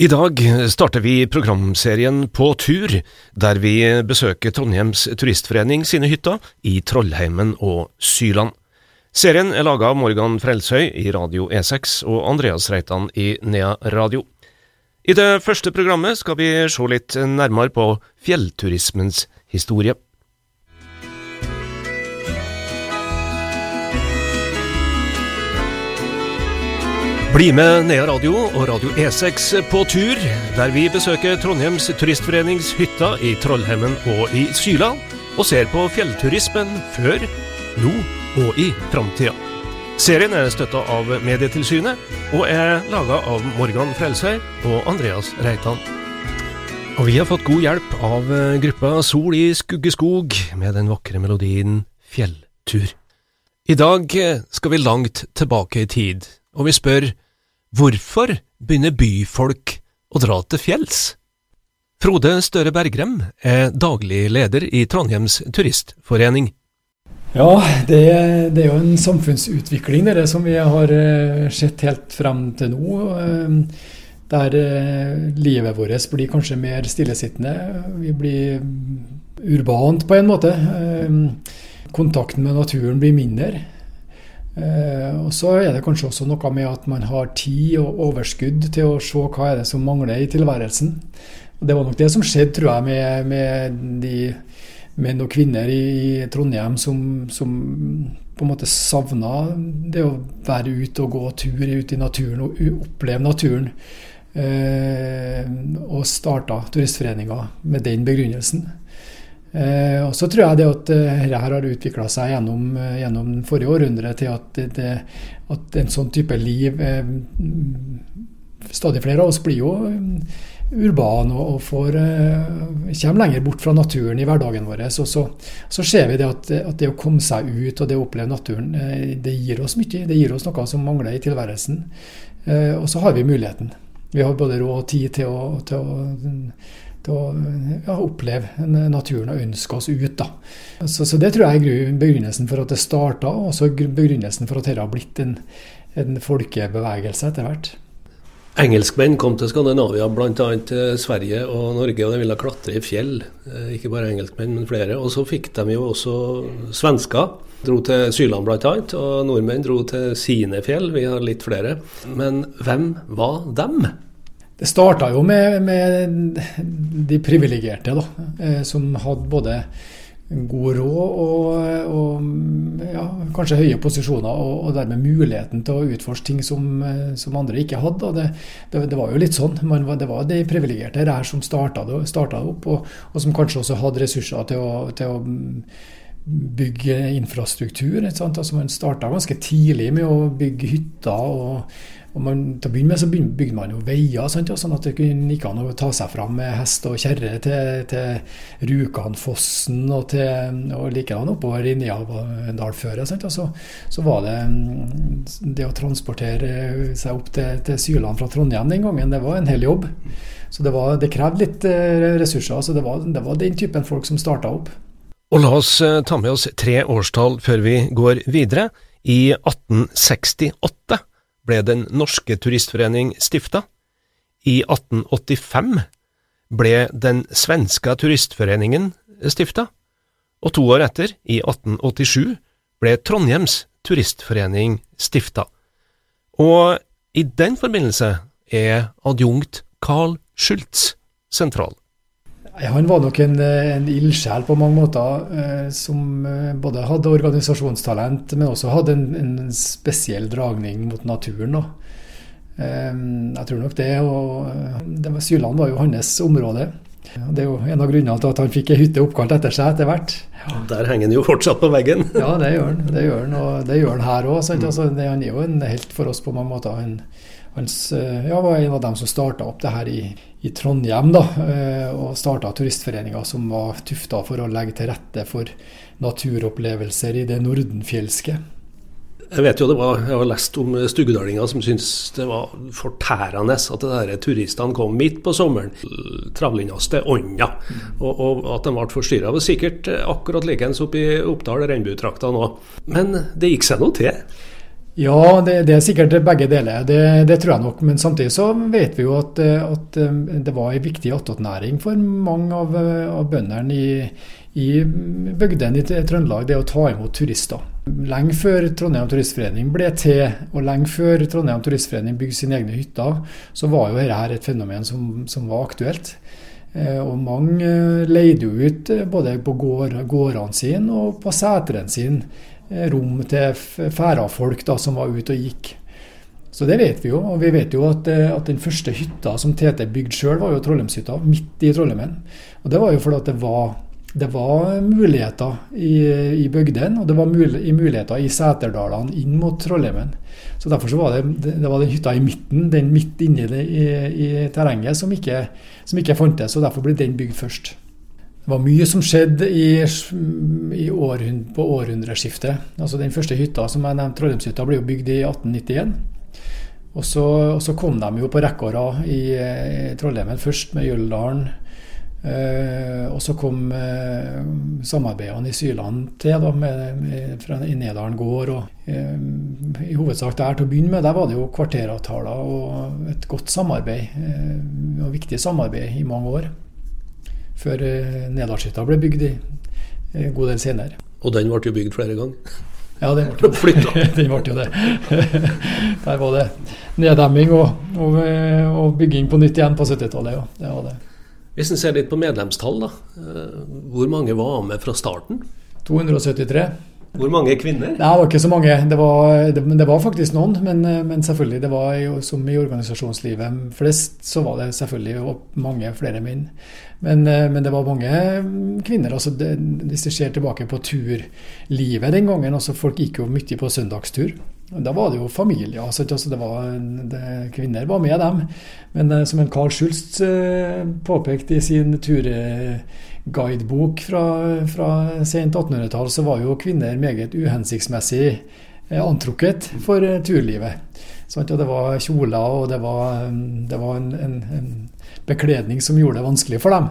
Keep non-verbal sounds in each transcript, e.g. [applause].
I dag starter vi programserien På tur, der vi besøker Trondheims turistforening sine hytter i Trollheimen og Syland. Serien er laga av Morgan Frelshøy i Radio E6 og Andreas Reitan i Nea Radio. I det første programmet skal vi se litt nærmere på fjellturismens historie. Bli med Nea Radio og Radio E6 på tur, der vi besøker Trondheims turistforenings hytter i Trollhemmen og i Syla, og ser på fjellturismen før, nå og i framtida. Serien er støtta av Medietilsynet, og er laga av Morgan Frelsøy og Andreas Reitan. Og vi har fått god hjelp av gruppa Sol i skuggeskog med den vakre melodien Fjelltur. I dag skal vi langt tilbake i tid og vi spør hvorfor begynner byfolk å dra til fjells? Frode Støre Bergrem er daglig leder i Trondheims turistforening. Ja, det, det, er jo en samfunnsutvikling det som vi har eh, sett helt frem til nå. Eh, der eh, livet vårt blir kanskje mer stillesittende. Vi blir urbant på en måte. Kontakten med naturen blir mindre. Eh, og Så er det kanskje også noe med at man har tid og overskudd til å se hva er det som mangler i tilværelsen. Og Det var nok det som skjedde, tror jeg, med, med de menn og kvinner i, Trondheim som, som, på en måte savna det å være ute og gå tur ute i naturen og oppleve naturen. Eh, og starta Turistforeninga med den begrunnelsen. Eh, og så tror jeg det at eh, dette har utvikla seg gjennom, eh, gjennom forrige århundre til at, det, at, en sånn type liv eh, Stadig flere av oss blir jo urbane og, og får, eh, kommer lenger bort fra naturen i hverdagen vår. Så, så, så ser vi det at, at, det å komme seg ut og det å oppleve naturen, eh, det gir oss mye. Det gir oss noe som mangler i tilværelsen. og så har vi muligheten. Vi har både råd og tid til å, til å til å ja, oppleve naturen og ønske oss ut. Da. Så, så, Det tror jeg er begrunnelsen for at det starta, og også begrunnelsen for at dette har blitt en, en folkebevegelse etter hvert. Engelskmenn kom til Skandinavia, bl.a. til Sverige og Norge, og de ville klatre i fjell. Eh, ikke bare engelskmenn, men flere. Og så fikk de jo også svensker. Dro til Syland bl.a., og nordmenn dro til sine fjell. Vi har litt flere. Men hvem var dem? Det starta jo med, med de privilegerte, da, eh, som hadde både god råd og, og ja, kanskje høye posisjoner, og, og, dermed muligheten til å utforske ting som, eh, som andre ikke hadde. Det, det, det, var jo litt sånn. Man, det var de privilegerte her som starta opp, og, og, som kanskje også hadde ressurser til å, til å bygge infrastruktur. Altså man starta ganske tidlig med å bygge hytter. og og man, til å begynne med så bygde man jo veier, sant, sånn at det gikk an å ta seg fram med hest og kjerre til, til Rjukanfossen og, til, og likedan oppover i Neadalføret. Og så, så var det mm, det å transportere seg opp til, til Syland fra Trondheim den gangen, det var en hel jobb. Så det, var, det krevde litt eh, ressurser. så det var, det var den typen folk som starta opp. Og la oss eh, ta med oss tre årstall før vi går videre. I 1868 ble Den norske turistforening stifta. I 1885 ble Den svenska turistforeningen stifta, og to år etter, i 1887, ble Trondheims turistforening stifta. Og i den forbindelse er adjunkt Carl Schultz sentral. Han var nok en, en ildsjel på mange måter, eh, som eh, både hadde organisasjonstalent, men også hadde en, en spesiell dragning mot naturen. Da. Eh, jeg tror nok det. Og eh, det var, Syland var jo hans område. Det er jo en av grunnene til at han fikk ei hytte oppkalt etter seg etter hvert. Ja. Der henger han jo fortsatt på veggen. ja, det gjør han. Det gjør han, og det gjør han her òg. Mm. Altså, han er jo en helt for oss på mange måter. Han ja, var en av dem som starta opp det her i, i Trondheim. da, eh, Og starta turistforeninga som var tufta for å legge til rette for naturopplevelser i det nordenfjelske. Jeg vet jo det var, jeg har lest om stuggedalinga som syntes det var fortærende at det der turistene kom midt på sommeren. Travlinnaste ånda. Og, og, at de ble forstyrra. Sikkert akkurat likeens oppe i Oppdal, regnbuetraktene òg. Men det gikk seg nå til? Ja, det, det, er sikkert begge deler. Det, det, tror jeg nok. Men samtidig så vet vi jo at, at det var en viktig attåtnæring for mange av, av bøndene i, i bygdene i Trøndelag, det å ta imot turister. Lenge før Trondheim Turistforening ble til, og lenge før Trondheim Turistforening bygde sine egne hytter, så var jo dette et fenomen som, som var aktuelt. Eh, og mange leide jo ut eh, både på gårdene sine og på setrene sine Eh, rom til færafolk da, som var ute og gikk. Så det vet vi jo. Og vi vet jo at, eh, at den første hytta som Tete bygde sjøl, var jo Trollheimshytta, midt i Trollheimen. Og det var jo fordi at det var, det var muligheter i, i bygdene, og det var muligheter i seterdalene inn mot Trollheimen. Så derfor så var det, det var den hytta i midten, den midt inni i, i terrenget, som ikke, som ikke fantes. Og derfor ble den bygd først. Det var mye som skjedde i, i århund, på århundreskiftet. Altså Den første hytta som jeg nevnte, Trollheimshytta, ble jo bygd i 1891. Og så, og så kom de jo på rekke og rad i, i Trollheimen, først med Jøldalen. Eh, og så kom eh, samarbeidene i Syland til, da, med, med, fra i Nedalen gård. og eh, I hovedsak der til å begynne med, der var det jo kvarteravtaler og et godt samarbeid. Eh, og viktig samarbeid i mange år før eh, Nedalshytta ble bygd en god del senere. Og den ble jo bygd flere ganger? Ja, den ble, [laughs] [laughs] den ble jo det. [laughs] Der var det neddemming og, og, og, bygging på nytt igjen på 70-tallet. Ja. Det var det. Hvis en ser litt på medlemstall, da. Eh, hvor mange var med fra starten? 273. Hvor mange kvinner? Nei, det var ikke så mange. Det var, det, det var faktisk noen, men, men, selvfølgelig, det var jo som i organisasjonslivet flest, så var det selvfølgelig mange flere menn. Men, men det var mange kvinner. altså det, Hvis du ser tilbake på turlivet den gangen altså Folk gikk jo mye på søndagstur. Da var det jo familier. Altså, det var, det, kvinner var med dem. Men eh, som en Carl Schulz eh, påpekte i sin turguidebok fra, fra sent 1800-tall, så var jo kvinner meget uhensiktsmessig eh, antrukket for turlivet. Sånn, det var kjoler, og det var, mm, det var en, en, en, bekledning som gjorde det vanskelig for dem.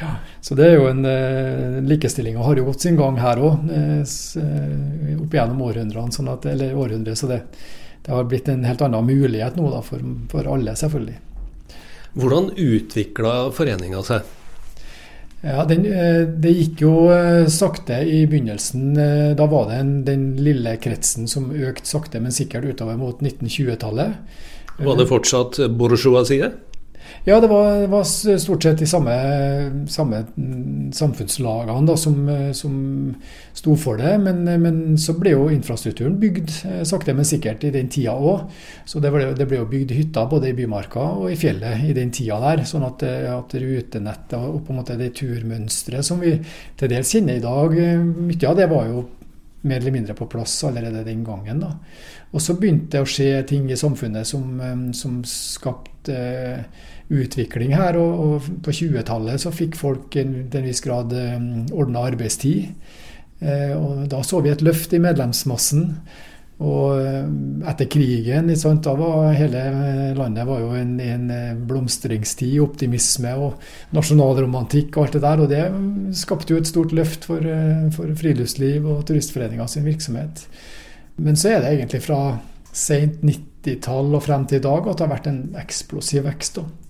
Ja. Så det er jo en likestilling, Likestillinga har jo gått sin gang her òg, eh, opp gjennom århundrene. Sånn at, eller århundre, så det, det, har blitt en helt annen mulighet nå da, for, for alle, selvfølgelig. Hvordan utvikla foreninga seg? Ja, den, eh, Det gikk jo eh, sakte i begynnelsen. Eh, da var det en, den lille kretsen som økte sakte, men sikkert utover mot 1920-tallet. Var det fortsatt bourgeoisie? Ja, det var, det var, stort sett de samme, samme samfunnslagene da, som, som sto for det. Men, men, så ble jo infrastrukturen bygd eh, sakte, men sikkert i den tida òg. Så det ble, det ble, jo bygd hytter både i bymarka og i fjellet i den tida der. Sånn at, at rutenettet og på en måte det turmønsteret som vi til dels kjenner i dag, eh, mye av det var jo mer eller mindre på plass allerede den gangen. da. Og så begynte det å skje ting i samfunnet som, eh, som skapte utvikling her. Og, og på 20-tallet så fikk folk til en viss grad ordna arbeidstid. Eh, og da så vi et løft i medlemsmassen. Og etter krigen da var hele landet var jo en, en blomstringstid, optimisme og nasjonalromantikk og alt det der. Og det skapte jo et stort løft for, for friluftsliv og turistforeninga sin virksomhet. Men så er det egentlig fra sent 90-tall og frem til i dag at det har vært en eksplosiv vekst. da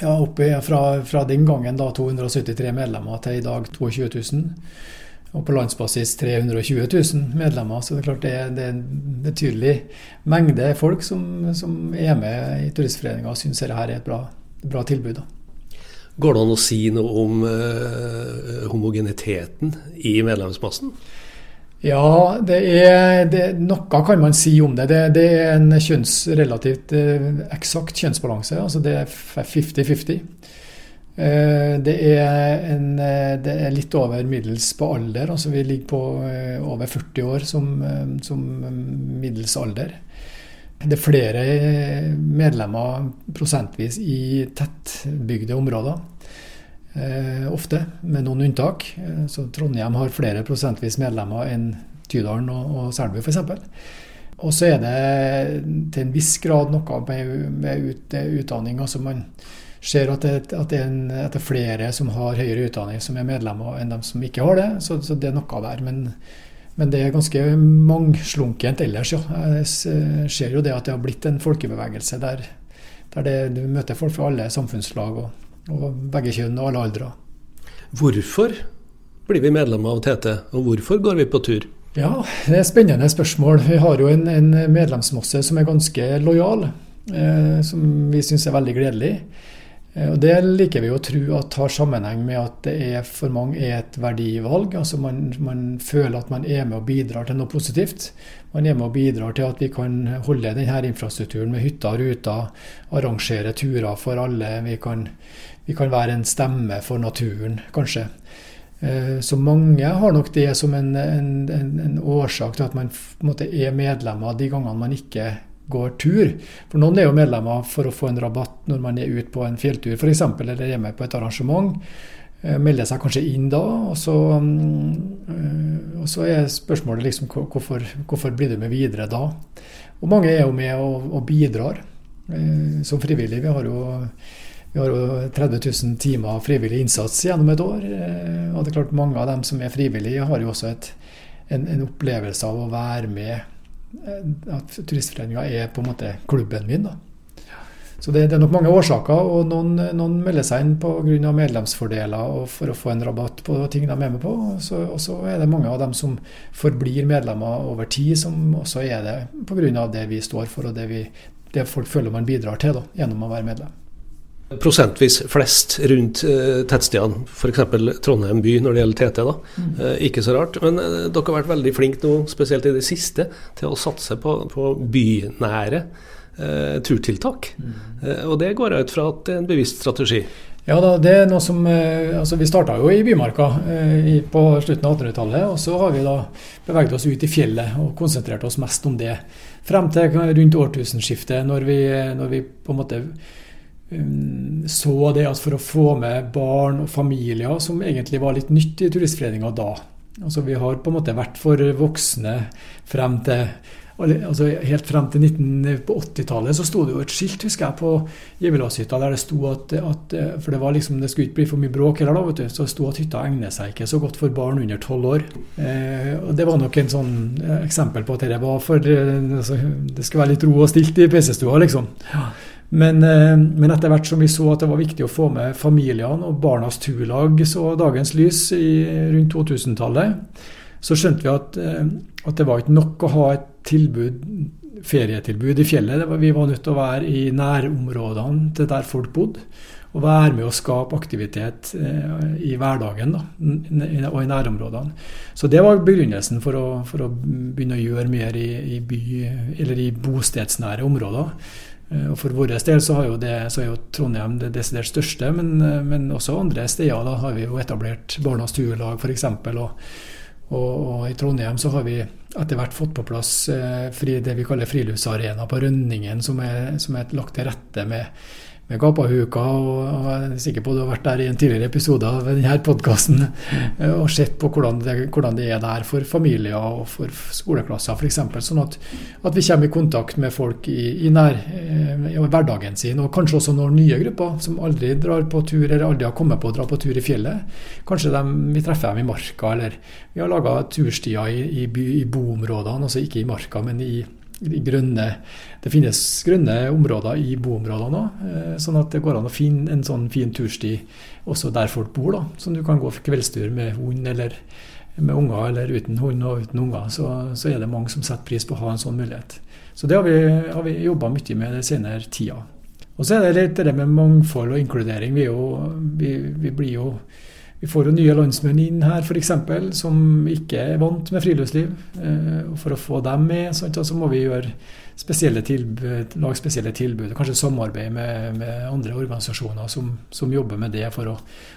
ja, oppe fra, fra, den gangen da 273 medlemmer til i dag 22 000. Og på landsbasis 320 000 medlemmer. Så det er klart det er, det er en betydelig mengde folk som, som er med i Turistforeninga og syns dette er et bra, bra tilbud. Da. Går det an å si noe om eh, homogeniteten i medlemsmassen? Ja, det er, det, noe kan man si om det. Det, det er en kjønns, relativt eh, eksakt kjønnsbalanse. altså Det er 50-50. Eh, det, en, eh, det, er litt over middels på alder. altså Vi ligger på eh, over 40 år som, som middels alder. Det er flere medlemmer prosentvis i tettbygde områder. Ofte, med noen unntak. Så Trondheim har flere prosentvis medlemmer enn Tydalen og, og Selbu f.eks. Og så er det til en viss grad noe med, med ut, utdanning. altså Man ser at det, at, det en, at det, er flere som har høyere utdanning som er medlemmer, enn de som ikke har det. Så, så det er noe der. Men, Men det er ganske mangslunkent ellers, ja. Jeg ser jo det at det har blitt en folkebevegelse der, der det, du møter folk fra alle samfunnslag og, og begge kjønn og alle aldre. Hvorfor blir vi medlemmer av TT, og hvorfor går vi på tur? Ja, det er spennende spørsmål. Vi har jo en, en medlemsmasse som er ganske lojal, eh, som vi syns er veldig gledelig. Eh, og Det liker vi å tro at har sammenheng med at det er for mange er et verdivalg. altså man, man, føler at man er med og bidrar til noe positivt. Man er med og bidrar til at vi kan holde denne infrastrukturen med hytter og ruter, arrangere turer for alle. Vi kan, vi kan være en stemme for naturen, kanskje. Eh, så mange har nok det som en, en, en årsak til at man er medlemmer de gangene man ikke går tur. For noen er jo medlemmer for å få en rabatt når man er ute på en fjelltur f.eks., eller er med på et arrangement. Eh, melder seg kanskje inn da, og så, mm, og så er spørsmålet liksom hvorfor, hvorfor, blir du med videre da? Og mange er jo med og, og bidrar eh, som frivillig. Vi har jo vi har jo 30 000 timer frivillig innsats gjennom et år. Eh, og det er klart mange av dem som er frivillige, har jo også et, en, en opplevelse av å være med Eh, at Turistforeninga er på en måte klubben min. da. Så det, det, er nok mange årsaker, og noen, noen melder seg inn pga. medlemsfordeler og for å få en rabatt på ting de er med på. Så, og så er det mange av dem som forblir medlemmer over tid, som også er det pga. det vi står for og det, vi, det folk føler man bidrar til da, gjennom å være medlem prosentvis flest rundt uh, tettstedene, f.eks. Trondheim by når det gjelder TT. da. Mm. Uh, ikke så rart. Men uh, dere har vært veldig flinke nå, spesielt i det siste, til å satse på, på bynære eh, turtiltak. Mm. og det går ut fra at det er en bevisst strategi. Ja da, det er noe som, altså Vi starta jo i Bymarka på slutten av 1800-tallet. Og så har vi da beveget oss ut i fjellet og konsentrert oss mest om det. Frem til rundt årtusenskiftet, når vi, når vi på en måte så det at for å få med barn og familier, som egentlig var litt nytt i Turistforeninga da altså Vi har på en måte vært for voksne frem til altså Helt frem til 1980-tallet så sto det jo et skilt husker jeg, på Givelashytta der det sto at, at, For det var liksom, det skulle ikke bli for mye bråk heller, da, vet du, så det sto at hytta egner seg ikke så godt for barn under tolv år. Eh, og Det var nok en sånn eh, eksempel på at det var for eh, altså, Det skulle være litt ro og stilt i PC-stua, liksom. Ja. Men, eh, men, etter hvert som vi så at det var viktig å få med familiene, og Barnas Turlag så dagens lys i, rundt 2000-tallet, så skjønte vi at, eh, at, det var ikke nok å ha et tilbud, ferietilbud i fjellet. Var, vi var nødt til å være i nærområdene til der folk bodde. Og være med å skape aktivitet eh, i hverdagen da, og i nærområdene. Så det var begrunnelsen for å, for å begynne å gjøre mer i, i, by, eller i bostedsnære områder. Eh, og For vår del så, jo det, så, er jo Trondheim det desidert største, men, eh, men, også andre steder da har vi jo etablert Barnas Turlag f.eks. Og, og, og i Trondheim så har vi etter hvert fått på plass eh, fri, det vi kaller friluftsarena på Rønningen, som er, som er lagt til rette med med gapahuka. Og, og jeg er sikker på at du har vært der i en tidligere episode av denne podkasten mm. og sett på hvordan det, hvordan det, er der for familier og for skoleklasser f.eks. Sånn at, at, vi kommer i kontakt med folk i, i, nær, eh, i hverdagen sin. Og kanskje også når nye grupper som aldri drar på tur, eller aldri har kommet på å dra på tur i fjellet. Kanskje de, vi treffer dem i marka, eller vi har laga turstier i, i, i boområdene, altså ikke i marka, men i grønne Det finnes grønne områder i boområdene òg, eh, sånn at det går an å finne en sånn fin tursti også der folk bor. da, Som du kan gå for kveldstur med hund eller med unger, eller uten hund og uten unger. Så, så er det mange som setter pris på å ha en sånn mulighet. Så det har vi, har vi jobba mye med den senere tida. Og så er det litt det med mangfold og inkludering. Vi, jo, vi, vi blir jo vi får jo nye landsmenn inn her f.eks. som ikke er vant med friluftsliv. Eh, og For å få dem med, så må vi gjøre spesielle tilbud, lage spesielle tilbud. Kanskje samarbeide med, med andre organisasjoner som, som, jobber med det for å,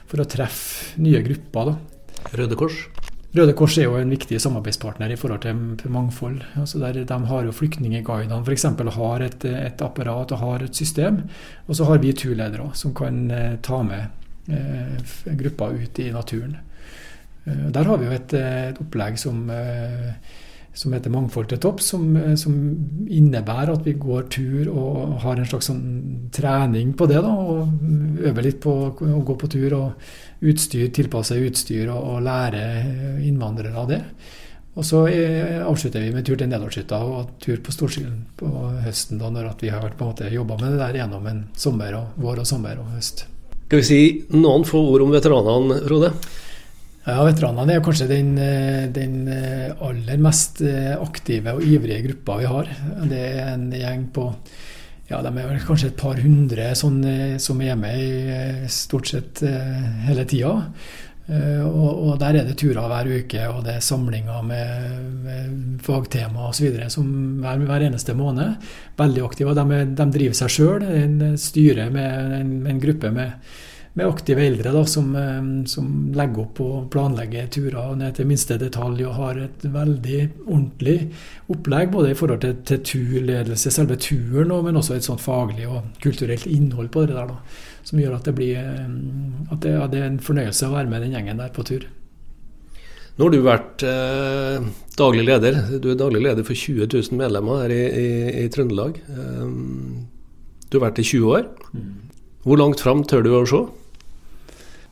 for å treffe nye grupper. Da. Røde Kors? Røde Kors er jo en viktig samarbeidspartner i forhold til mangfold. Altså der De har jo flyktningguidene f.eks. har et, et, apparat og har et system. Og så har vi turledere som kan eh, ta med gruppa ut i naturen. Eh, der har vi jo et, eh, et opplegg som, som, heter Mangfold til topp, som, som, innebærer at vi går tur og har en slags sånn trening på det. da, og Øver litt på å gå på tur og utstyr, tilpasse utstyr og, og lære innvandrere av det. Og så eh, avslutter vi med tur til Nedalshytta og tur på Storskylden på høsten, da, når vi har på jobba med det der gjennom en sommer og vår og sommer og høst. Skal vi si noen få ord om veteranene, Rode? Ja, Veteranene er kanskje den, eh, den, eh, aller mest aktive og ivrige gruppa vi har. Det er en gjeng på ja, de er kanskje et par hundre sånn, som er med i stort sett hele tida. Eh, og, og, der er det turer hver uke, og det er samlinger med, med fagtema osv. hver, hver eneste måned. Veldig aktive. De, de driver seg sjøl. En styre med en, en gruppe med, med, aktive eldre da, som, eh, som, legger opp og planlegger turer ned til minste detalj og har et veldig ordentlig opplegg både i forhold til, til turledelse, selve turen, men også et sånt faglig og kulturelt innhold på det der. da som gjør at det blir eh, at det, ja, det, er en fornøyelse å være med den gjengen der på tur. Nå har du vært eh, daglig leder. Du er daglig leder for 20 000 medlemmer her i, i, i Trøndelag. Um, du har vært i 20 år. Mm. Hvor langt fram tør du å se?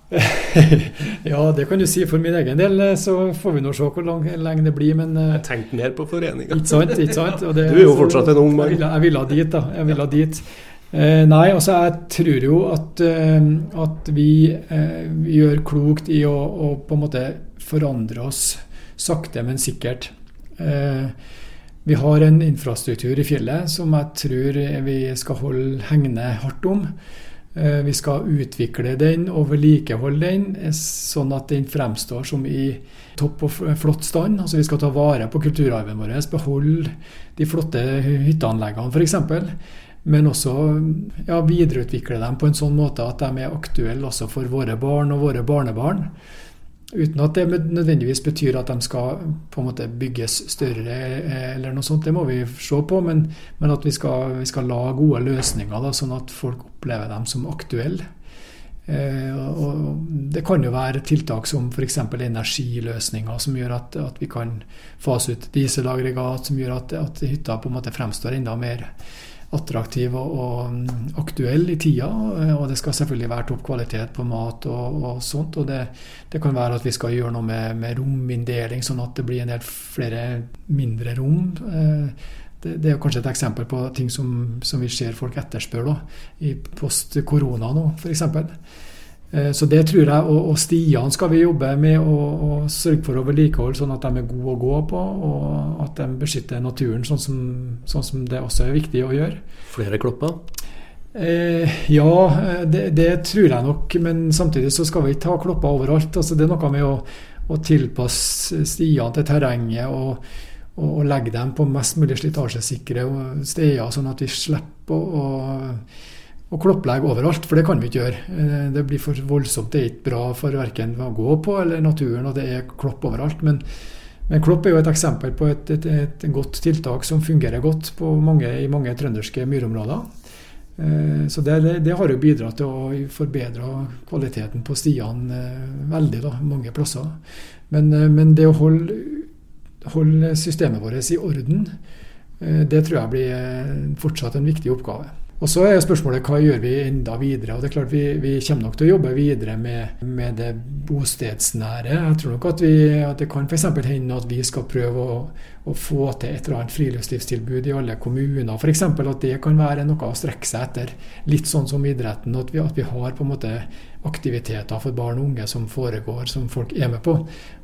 [laughs] ja, det kan du si. For min egen del så får vi nå se hvor lenge det blir. Men Jeg tenkte mer på foreninga. Ikke sant? ikke sant? Det, [laughs] du er jo fortsatt en ung mann. Jeg ville vil dit, da. Jeg ville dit. Eh, nei, altså jeg tror jo at, eh, at vi, eh, vi, gjør klokt i å, å, på en måte forandre oss sakte, men sikkert. Eh, vi har en infrastruktur i fjellet som jeg tror vi skal holde hegne hardt om. Eh, vi skal utvikle den og vedlikeholde den, eh, sånn at den fremstår som i topp og flott stand. Altså Vi skal ta vare på kulturarven vår, beholde de flotte hytteanleggene f.eks men også ja, videreutvikle dem på en sånn måte at de er aktuelle også for våre barn og våre barnebarn. Uten at det nødvendigvis betyr at de skal på en måte bygges større eller noe sånt. Det må vi se på, men, men at vi skal, vi skal, la gode løsninger, da, sånn at folk opplever dem som aktuelle. Eh, og det kan jo være tiltak som f.eks. energiløsninger, som gjør at, at, vi kan fase ut dieselaggregat, som gjør at, at hytta på en måte fremstår enda mer attraktiv og, og, aktuell i tida. Og det skal selvfølgelig være topp kvalitet på mat og, og sånt. Og det, det, kan være at vi skal gjøre noe med, med rominndeling, sånn at det blir en del flere mindre rom. Eh, det, det er kanskje et eksempel på ting som, som vi ser folk etterspør da, i post korona nå, f.eks. Eh, så det tror jeg, og, og stiene skal vi jobbe med å sørge for å vedlikeholde, sånn at de er gode å gå på, og at de beskytter naturen, sånn som, sånn som det også er viktig å gjøre. Flere klopper? Eh, ja, det, det, tror jeg nok, men samtidig så skal vi ikke ha klopper overalt. Altså, det er noe med å, å tilpasse stiene til terrenget og, og, og, legge dem på mest mulig slitasjesikre steder, sånn at vi slipper å, å klopplegge overalt, for det kan vi ikke gjøre. Eh, det blir for voldsomt. Det er ikke bra for verken å gå på eller naturen, og det er klopp overalt. Men, men klopp er jo et eksempel på et, et, et, godt tiltak som fungerer godt mange, i mange trønderske myrområder. Eh, så det, det, har jo bidratt til å forbedre kvaliteten på stiene eh, veldig da, mange plasser. Men, men det å holde, holde systemet vårt i orden, det tror jeg blir fortsatt en viktig oppgave. Og Så er spørsmålet hva gjør vi enda videre. og det er klart Vi, vi kommer nok til å jobbe videre med, med det bostedsnære. Jeg tror nok at, vi, at det kan f.eks. hende at vi skal prøve å, å, få til et eller annet friluftslivstilbud i alle kommuner. F.eks. at det kan være noe å strekke seg etter. Litt sånn som idretten. At vi, at vi har på en måte aktiviteter for barn og unge som foregår, som folk er med på.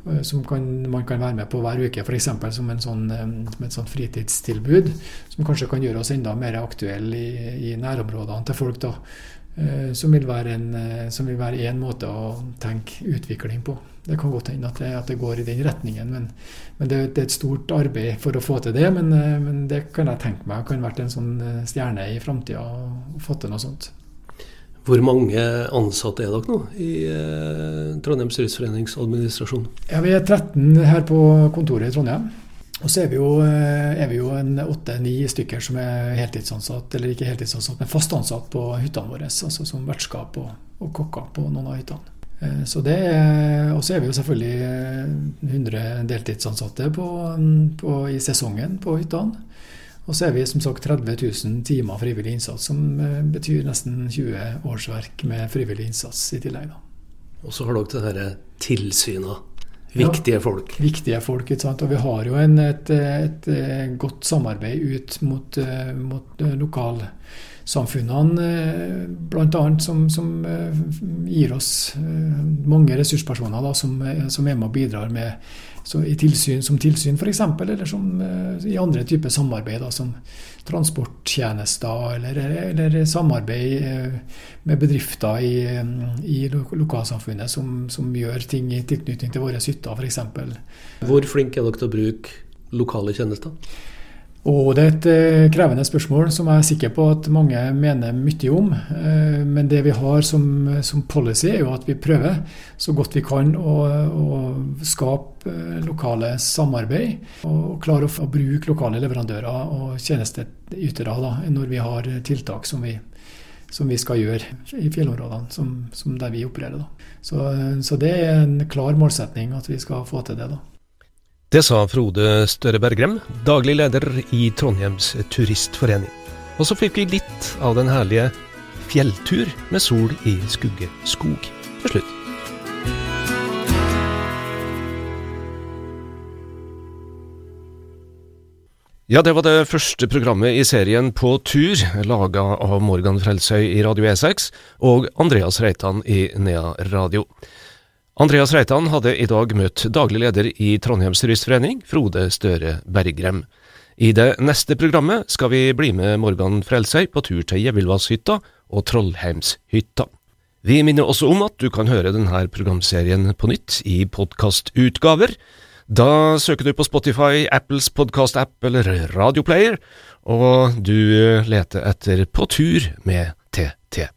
Eh, som kan, man kan være med på hver uke, f.eks. Som, en sånn, eh, som et sånt fritidstilbud. Som kanskje kan gjøre oss enda mer aktuelle i, i nærområdene til folk. da, Som vil være en, som vil være en måte å tenke utvikling på. Det kan godt hende at det, at det går i den retningen, men, men det, det, er et stort arbeid for å få til det. Men, men det kan jeg tenke meg kan vært en sånn stjerne i framtida å få til noe sånt. Hvor mange ansatte er dere nå i eh, Trondheims Turistforenings administrasjon? Ja, Vi er 13 her på kontoret i Trondheim. Og så er vi jo, eh, er vi jo en åtte-ni stykker som er heltidsansatt, eller ikke heltidsansatt, men fast ansatt på hyttene våre. Altså som vertskap og, og kokker på noen av hyttene. Eh, så det Og så er vi jo selvfølgelig 100 eh, deltidsansatte på, på, i sesongen på hyttene. Og så er vi som sagt 30 000 timer frivillig innsats, som betyr nesten 20 årsverk med frivillig innsats i tillegg. Da. Og så har dere det dette tilsynet. Viktige folk. Viktige folk, ikke sant? Og vi har jo en, et, et, godt samarbeid ut mot, mot lokalsamfunnene, bl.a. Som, som gir oss mange ressurspersoner da, som, som er med og bidrar med tilsyn, som tilsyn f.eks., eller som, i andre typer samarbeid, da, som transporttjenester eller, eller, samarbeid med bedrifter i, i lokalsamfunnet som, som, gjør ting i tilknytning til våre hytter, f.eks. Hvor flink er dere til å bruke lokale tjenester? Og det er et eh, krevende spørsmål som jeg er sikker på at mange mener mye om. Eh, men det vi har som, som policy, er jo at vi prøver så godt vi kan å, å skape eh, lokale samarbeid. Og klare å, å bruke lokale leverandører og tjenesteytere da, når vi har tiltak som vi, som vi skal gjøre i fjellområdene som, som der vi opererer. Så, så, det er en klar målsetning at vi skal få til det. da. Det sa Frode Støre Bergrem, daglig leder i Trondheims turistforening. Og så fikk vi litt av den herlige fjelltur med sol i skugge skog til slutt. Ja, det var det første programmet i serien På tur, laga av Morgan Frelsøy i Radio E6 og Andreas Reitan i Nea Radio. Andreas Reitan hadde i dag møtt daglig leder i Trondheims Turistforening, Frode Støre Bergrem. I det neste programmet skal vi bli med Morgan Frelsøy på tur til Gjevilvasshytta og Trollheimshytta. Vi minner også om at du kan høre denne programserien på nytt i podkastutgaver. Da søker du på Spotify, Apples podkastapp eller Radioplayer, og du leter etter På tur med TT.